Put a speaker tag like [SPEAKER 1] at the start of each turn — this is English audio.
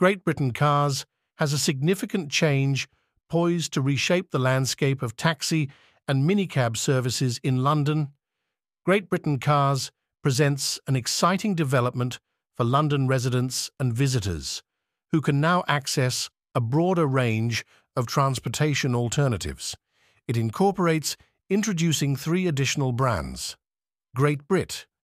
[SPEAKER 1] Great Britain Cars has a significant change poised to reshape the landscape of taxi and minicab services in London. Great Britain Cars presents an exciting development for London residents and visitors, who can now access a broader range of transportation alternatives. It incorporates introducing three additional brands. Great Brit,